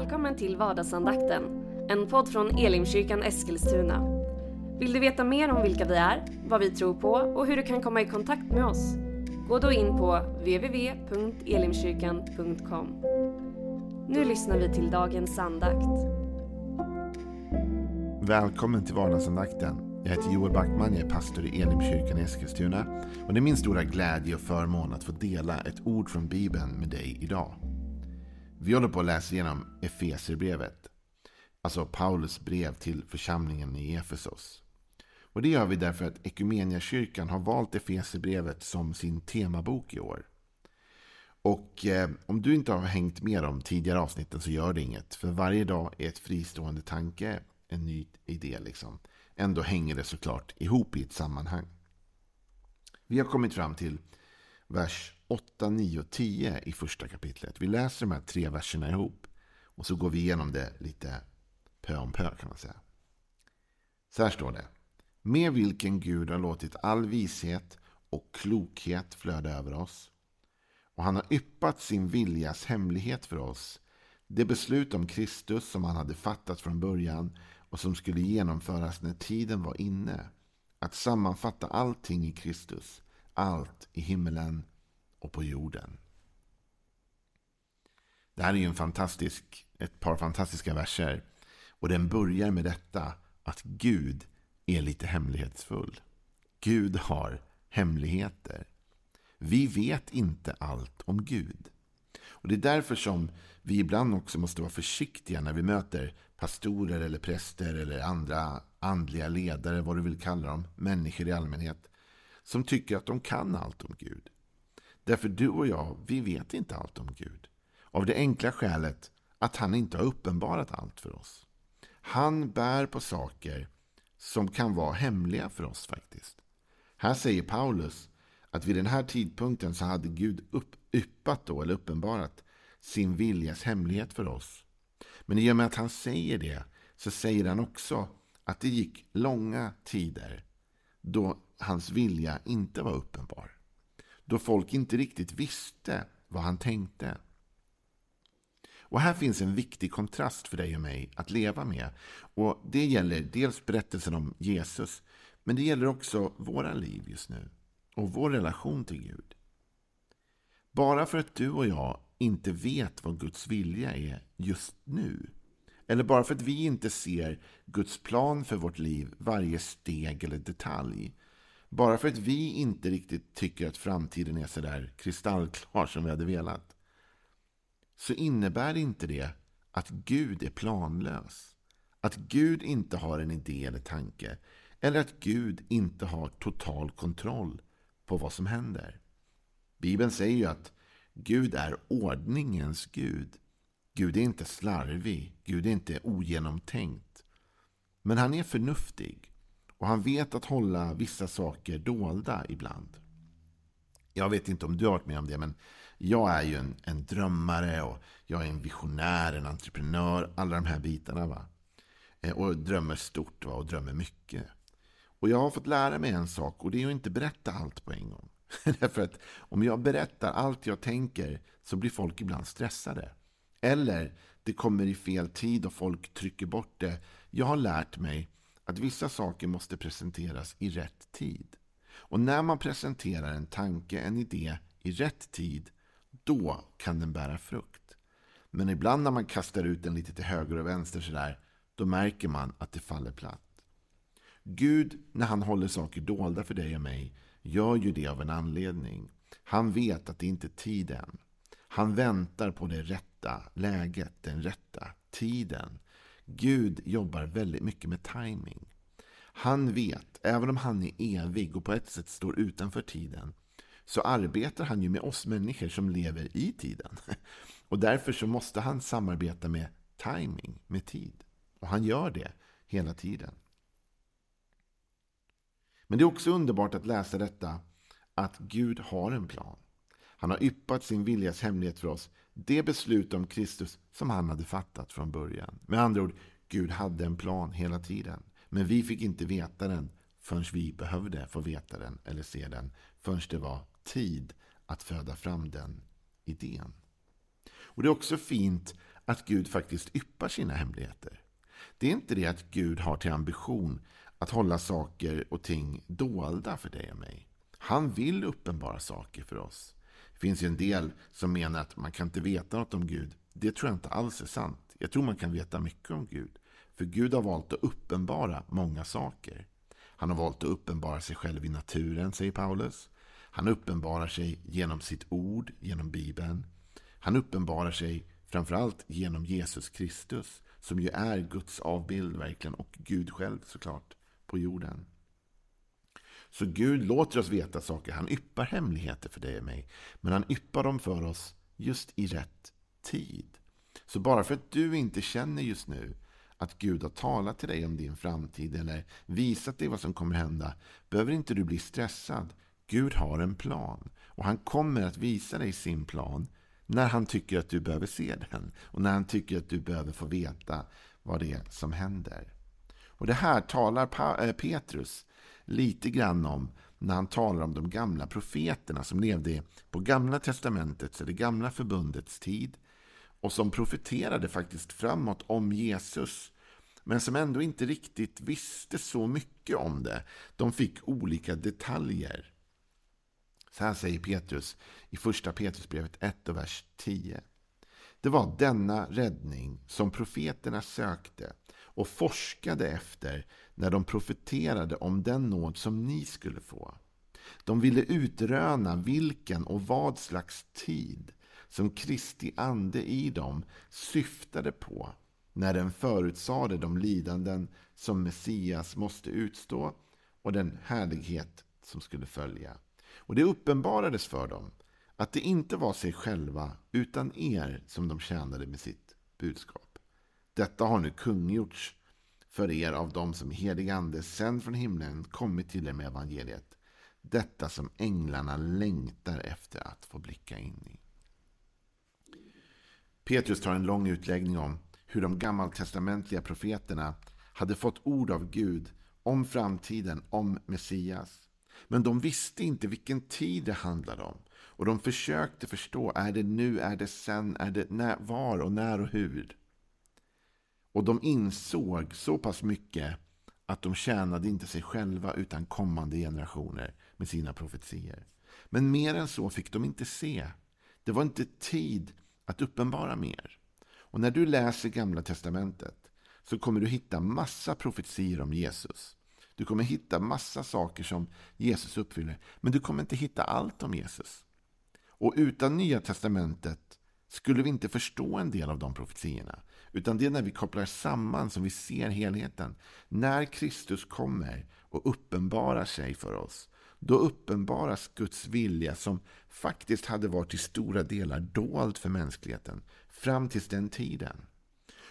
Välkommen till vardagsandakten, en podd från Elimkyrkan Eskilstuna. Vill du veta mer om vilka vi är, vad vi tror på och hur du kan komma i kontakt med oss? Gå då in på www.elimkyrkan.com. Nu lyssnar vi till dagens andakt. Välkommen till vardagsandakten. Jag heter Joel Backman, jag är pastor i Elimkyrkan i Eskilstuna. Och det är min stora glädje och förmån att få dela ett ord från Bibeln med dig idag. Vi håller på att läsa igenom Efeserbrevet. Alltså Paulus brev till församlingen i Efesos. Och det gör vi därför att Ekumeniakyrkan har valt Efeserbrevet som sin temabok i år. Och eh, om du inte har hängt med de tidigare avsnitten så gör det inget. För varje dag är ett fristående tanke, en ny idé liksom. Ändå hänger det såklart ihop i ett sammanhang. Vi har kommit fram till vers 8, 9 och 10 i första kapitlet. Vi läser de här tre verserna ihop. Och så går vi igenom det lite pö om pö kan man säga. Så här står det. Med vilken Gud har låtit all vishet och klokhet flöda över oss. Och han har yppat sin viljas hemlighet för oss. Det beslut om Kristus som han hade fattat från början och som skulle genomföras när tiden var inne. Att sammanfatta allting i Kristus. Allt i himmelen och på jorden. Det här är ju en fantastisk, ett par fantastiska verser. Och den börjar med detta att Gud är lite hemlighetsfull. Gud har hemligheter. Vi vet inte allt om Gud. Och Det är därför som vi ibland också måste vara försiktiga när vi möter pastorer eller präster eller andra andliga ledare, vad du vill kalla dem, människor i allmänhet, som tycker att de kan allt om Gud. Därför du och jag, vi vet inte allt om Gud. Av det enkla skälet att han inte har uppenbarat allt för oss. Han bär på saker som kan vara hemliga för oss faktiskt. Här säger Paulus att vid den här tidpunkten så hade Gud upp, yppat då, eller uppenbarat sin viljas hemlighet för oss. Men i och med att han säger det så säger han också att det gick långa tider då hans vilja inte var uppenbar. Då folk inte riktigt visste vad han tänkte. Och här finns en viktig kontrast för dig och mig att leva med. Och Det gäller dels berättelsen om Jesus, men det gäller också våra liv just nu och vår relation till Gud. Bara för att du och jag inte vet vad Guds vilja är just nu, eller bara för att vi inte ser Guds plan för vårt liv varje steg eller detalj, bara för att vi inte riktigt tycker att framtiden är så där kristallklar som vi hade velat, så innebär inte det att Gud är planlös. Att Gud inte har en idé eller tanke. Eller att Gud inte har total kontroll på vad som händer. Bibeln säger ju att Gud är ordningens Gud. Gud är inte slarvig. Gud är inte ogenomtänkt. Men han är förnuftig. Och han vet att hålla vissa saker dolda ibland. Jag vet inte om du har varit med om det, men jag är ju en, en drömmare och jag är en visionär, en entreprenör, alla de här bitarna. va. Eh, och drömmer stort va? och drömmer mycket. Och jag har fått lära mig en sak och det är att inte berätta allt på en gång. Därför att om jag berättar allt jag tänker så blir folk ibland stressade. Eller det kommer i fel tid och folk trycker bort det. Jag har lärt mig att vissa saker måste presenteras i rätt tid. Och när man presenterar en tanke, en idé i rätt tid, då kan den bära frukt. Men ibland när man kastar ut den lite till höger och vänster sådär, då märker man att det faller platt. Gud, när han håller saker dolda för dig och mig, gör ju det av en anledning. Han vet att det inte är tid än. Han väntar på det rätta läget, den rätta tiden. Gud jobbar väldigt mycket med timing. Han vet, även om han är evig och på ett sätt står utanför tiden, så arbetar han ju med oss människor som lever i tiden. Och därför så måste han samarbeta med timing, med tid. Och han gör det hela tiden. Men det är också underbart att läsa detta, att Gud har en plan. Han har yppat sin viljas hemlighet för oss. Det beslut om Kristus som han hade fattat från början. Med andra ord, Gud hade en plan hela tiden. Men vi fick inte veta den förrän vi behövde få veta den eller se den. Förrän det var tid att föda fram den idén. Och Det är också fint att Gud faktiskt yppar sina hemligheter. Det är inte det att Gud har till ambition att hålla saker och ting dolda för dig och mig. Han vill uppenbara saker för oss. Det finns ju en del som menar att man kan inte veta något om Gud. Det tror jag inte alls är sant. Jag tror man kan veta mycket om Gud. För Gud har valt att uppenbara många saker. Han har valt att uppenbara sig själv i naturen, säger Paulus. Han uppenbarar sig genom sitt ord, genom Bibeln. Han uppenbarar sig framförallt genom Jesus Kristus, som ju är Guds avbild verkligen, och Gud själv såklart, på jorden. Så Gud låter oss veta saker. Han yppar hemligheter för dig och mig. Men han yppar dem för oss just i rätt tid. Så bara för att du inte känner just nu att Gud har talat till dig om din framtid eller visat dig vad som kommer hända behöver inte du bli stressad. Gud har en plan och han kommer att visa dig sin plan när han tycker att du behöver se den och när han tycker att du behöver få veta vad det är som händer. Och Det här talar eh, Petrus lite grann om när han talar om de gamla profeterna som levde på gamla testamentets eller gamla förbundets tid och som profeterade faktiskt framåt om Jesus men som ändå inte riktigt visste så mycket om det. De fick olika detaljer. Så här säger Petrus i första Petrusbrevet 1 och vers 10. Det var denna räddning som profeterna sökte och forskade efter när de profeterade om den nåd som ni skulle få. De ville utröna vilken och vad slags tid som Kristi ande i dem syftade på när den förutsade de lidanden som Messias måste utstå och den härlighet som skulle följa. Och det uppenbarades för dem att det inte var sig själva utan er som de tjänade med sitt budskap. Detta har nu kungjorts för er av dem som helig ande sänd från himlen kommit till er med evangeliet. Detta som änglarna längtar efter att få blicka in i. Petrus tar en lång utläggning om hur de gammaltestamentliga profeterna hade fått ord av Gud om framtiden, om Messias. Men de visste inte vilken tid det handlade om. Och de försökte förstå, är det nu, är det sen, är det när, var och när och hur? Och de insåg så pass mycket att de tjänade inte sig själva utan kommande generationer med sina profetier. Men mer än så fick de inte se. Det var inte tid att uppenbara mer. Och när du läser Gamla Testamentet så kommer du hitta massa profetier om Jesus. Du kommer hitta massa saker som Jesus uppfyller. Men du kommer inte hitta allt om Jesus. Och utan Nya Testamentet skulle vi inte förstå en del av de profetierna. Utan det är när vi kopplar samman som vi ser helheten. När Kristus kommer och uppenbarar sig för oss. Då uppenbaras Guds vilja som faktiskt hade varit i stora delar dold för mänskligheten fram till den tiden.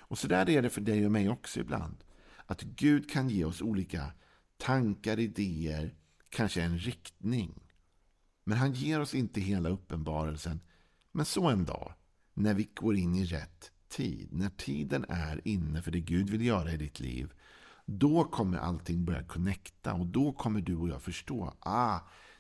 Och så där är det för dig och mig också ibland. Att Gud kan ge oss olika tankar, idéer, kanske en riktning. Men han ger oss inte hela uppenbarelsen. Men så en dag, när vi går in i rätt tid, när tiden är inne för det Gud vill göra i ditt liv, då kommer allting börja connecta och då kommer du och jag förstå. Ah,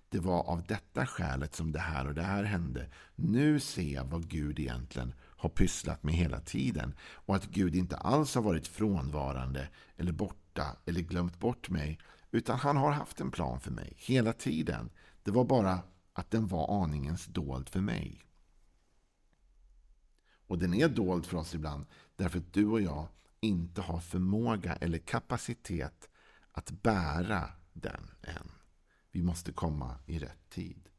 det var av detta skälet som det här och det här hände. Nu ser jag vad Gud egentligen har pysslat med hela tiden. Och att Gud inte alls har varit frånvarande eller borta eller glömt bort mig. Utan han har haft en plan för mig hela tiden. Det var bara att den var aningens dold för mig. Och den är dold för oss ibland därför att du och jag inte har förmåga eller kapacitet att bära den än. Vi måste komma i rätt tid.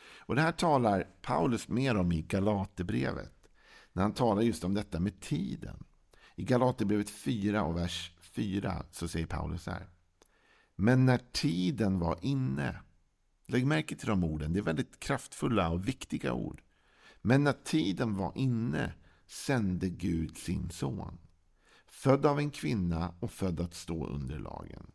Och Det här talar Paulus mer om i Galaterbrevet. När han talar just om detta med tiden. I Galaterbrevet 4 och vers 4 så säger Paulus så här. Men när tiden var inne. Lägg märke till de orden. Det är väldigt kraftfulla och viktiga ord. Men när tiden var inne sände Gud sin son. Född av en kvinna och född att stå under lagen.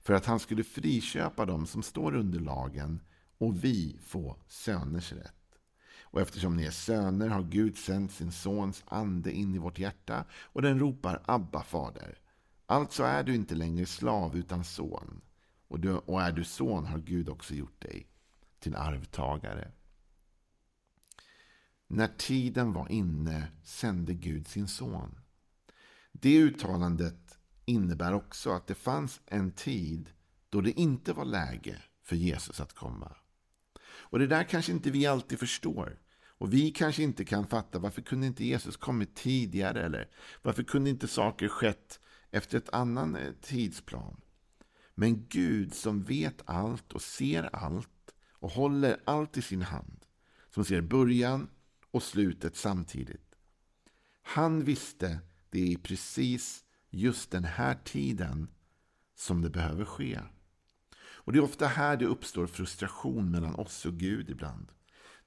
För att han skulle friköpa dem som står under lagen och vi få söners rätt. Och eftersom ni är söner har Gud sänt sin sons ande in i vårt hjärta och den ropar Abba, fader. Alltså är du inte längre slav utan son. Och, du, och är du son har Gud också gjort dig till arvtagare när tiden var inne sände Gud sin son. Det uttalandet innebär också att det fanns en tid då det inte var läge för Jesus att komma. Och det där kanske inte vi alltid förstår. Och vi kanske inte kan fatta varför kunde inte Jesus kommit tidigare eller varför kunde inte saker skett efter ett annan eh, tidsplan. Men Gud som vet allt och ser allt och håller allt i sin hand. Som ser början och slutet samtidigt. Han visste det i precis just den här tiden som det behöver ske. Och Det är ofta här det uppstår frustration mellan oss och Gud ibland.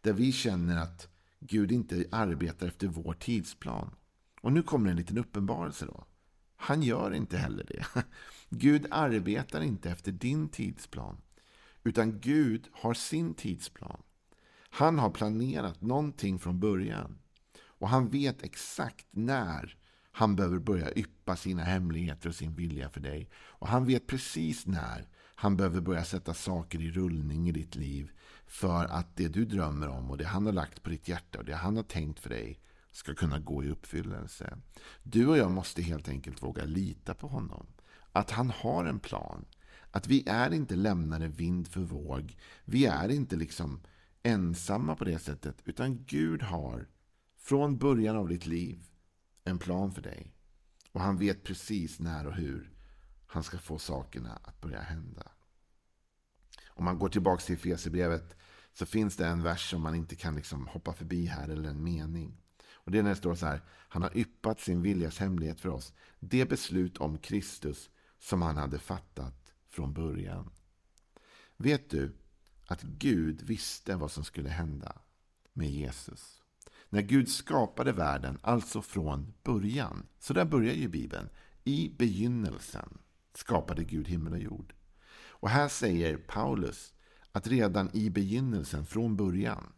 Där vi känner att Gud inte arbetar efter vår tidsplan. Och nu kommer en liten uppenbarelse då. Han gör inte heller det. Gud arbetar inte efter din tidsplan. Utan Gud har sin tidsplan. Han har planerat någonting från början. Och han vet exakt när han behöver börja yppa sina hemligheter och sin vilja för dig. Och han vet precis när han behöver börja sätta saker i rullning i ditt liv. För att det du drömmer om och det han har lagt på ditt hjärta och det han har tänkt för dig ska kunna gå i uppfyllelse. Du och jag måste helt enkelt våga lita på honom. Att han har en plan. Att vi är inte lämnade vind för våg. Vi är inte liksom ensamma på det sättet. Utan Gud har från början av ditt liv en plan för dig. Och han vet precis när och hur han ska få sakerna att börja hända. Om man går tillbaka till Efesierbrevet så finns det en vers som man inte kan liksom hoppa förbi här, eller en mening. Och Det är när det står så här. Han har yppat sin viljas hemlighet för oss. Det beslut om Kristus som han hade fattat från början. Vet du att Gud visste vad som skulle hända med Jesus? När Gud skapade världen, alltså från början. Så där börjar ju Bibeln. I begynnelsen skapade Gud himmel och jord. Och här säger Paulus att redan i begynnelsen, från början,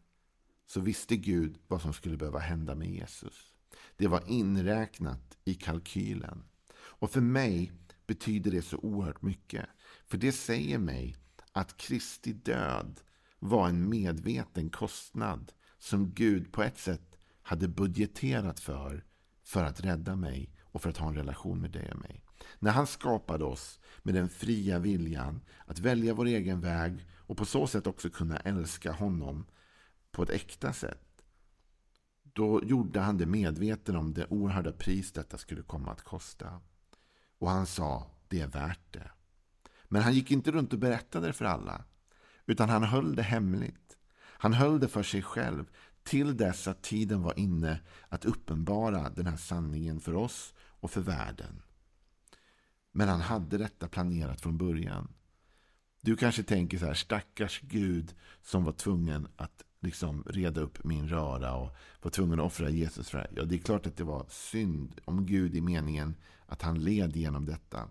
så visste Gud vad som skulle behöva hända med Jesus. Det var inräknat i kalkylen. Och för mig betyder det så oerhört mycket. För det säger mig att Kristi död var en medveten kostnad som Gud på ett sätt hade budgeterat för för att rädda mig och för att ha en relation med dig och mig. När han skapade oss med den fria viljan att välja vår egen väg och på så sätt också kunna älska honom på ett äkta sätt. Då gjorde han det medveten om det oerhörda pris detta skulle komma att kosta. Och han sa, det är värt det. Men han gick inte runt och berättade det för alla. Utan han höll det hemligt. Han höll det för sig själv till dess att tiden var inne att uppenbara den här sanningen för oss och för världen. Men han hade detta planerat från början. Du kanske tänker så här, stackars Gud som var tvungen att liksom reda upp min röra och var tvungen att offra Jesus för det Ja, det är klart att det var synd om Gud i meningen att han led genom detta.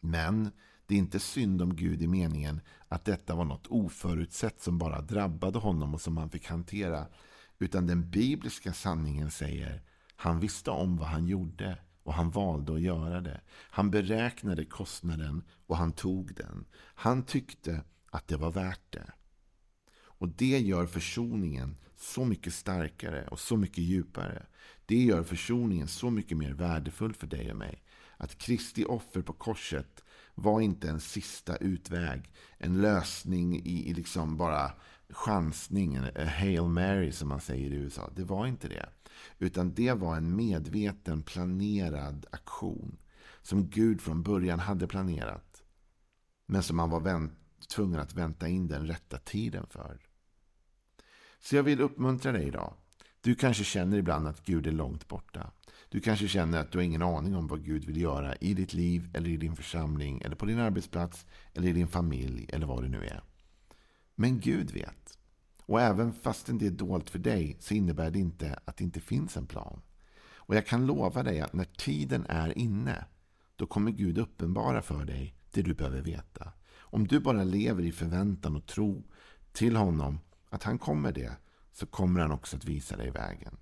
Men det är inte synd om Gud i meningen att detta var något oförutsett som bara drabbade honom och som han fick hantera. Utan den bibliska sanningen säger han visste om vad han gjorde och han valde att göra det. Han beräknade kostnaden och han tog den. Han tyckte att det var värt det. Och det gör försoningen så mycket starkare och så mycket djupare. Det gör försoningen så mycket mer värdefull för dig och mig. Att Kristi offer på korset var inte en sista utväg. En lösning i, i liksom bara chansning. En Hail Mary som man säger i USA. Det var inte det. Utan det var en medveten planerad aktion. Som Gud från början hade planerat. Men som man var tvungen att vänta in den rätta tiden för. Så jag vill uppmuntra dig idag. Du kanske känner ibland att Gud är långt borta. Du kanske känner att du har ingen aning om vad Gud vill göra i ditt liv eller i din församling eller på din arbetsplats eller i din familj eller vad det nu är. Men Gud vet. Och även fastän det är dolt för dig så innebär det inte att det inte finns en plan. Och jag kan lova dig att när tiden är inne då kommer Gud uppenbara för dig det du behöver veta. Om du bara lever i förväntan och tro till honom att han kommer det så kommer han också att visa dig vägen.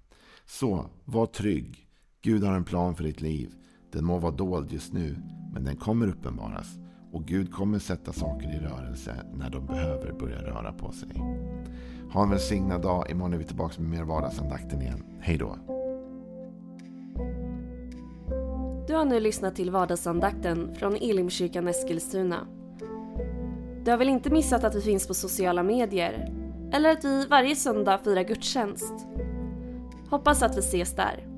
Så var trygg. Gud har en plan för ditt liv. Den må vara dold just nu, men den kommer uppenbaras. Och Gud kommer sätta saker i rörelse när de behöver börja röra på sig. Ha en välsignad dag. Imorgon är vi tillbaka med mer vardagsandakten igen. Hej då. Du har nu lyssnat till vardagsandakten från Elimkyrkan Eskilstuna. Du har väl inte missat att vi finns på sociala medier? Eller att vi varje söndag firar gudstjänst? Hoppas att vi ses där.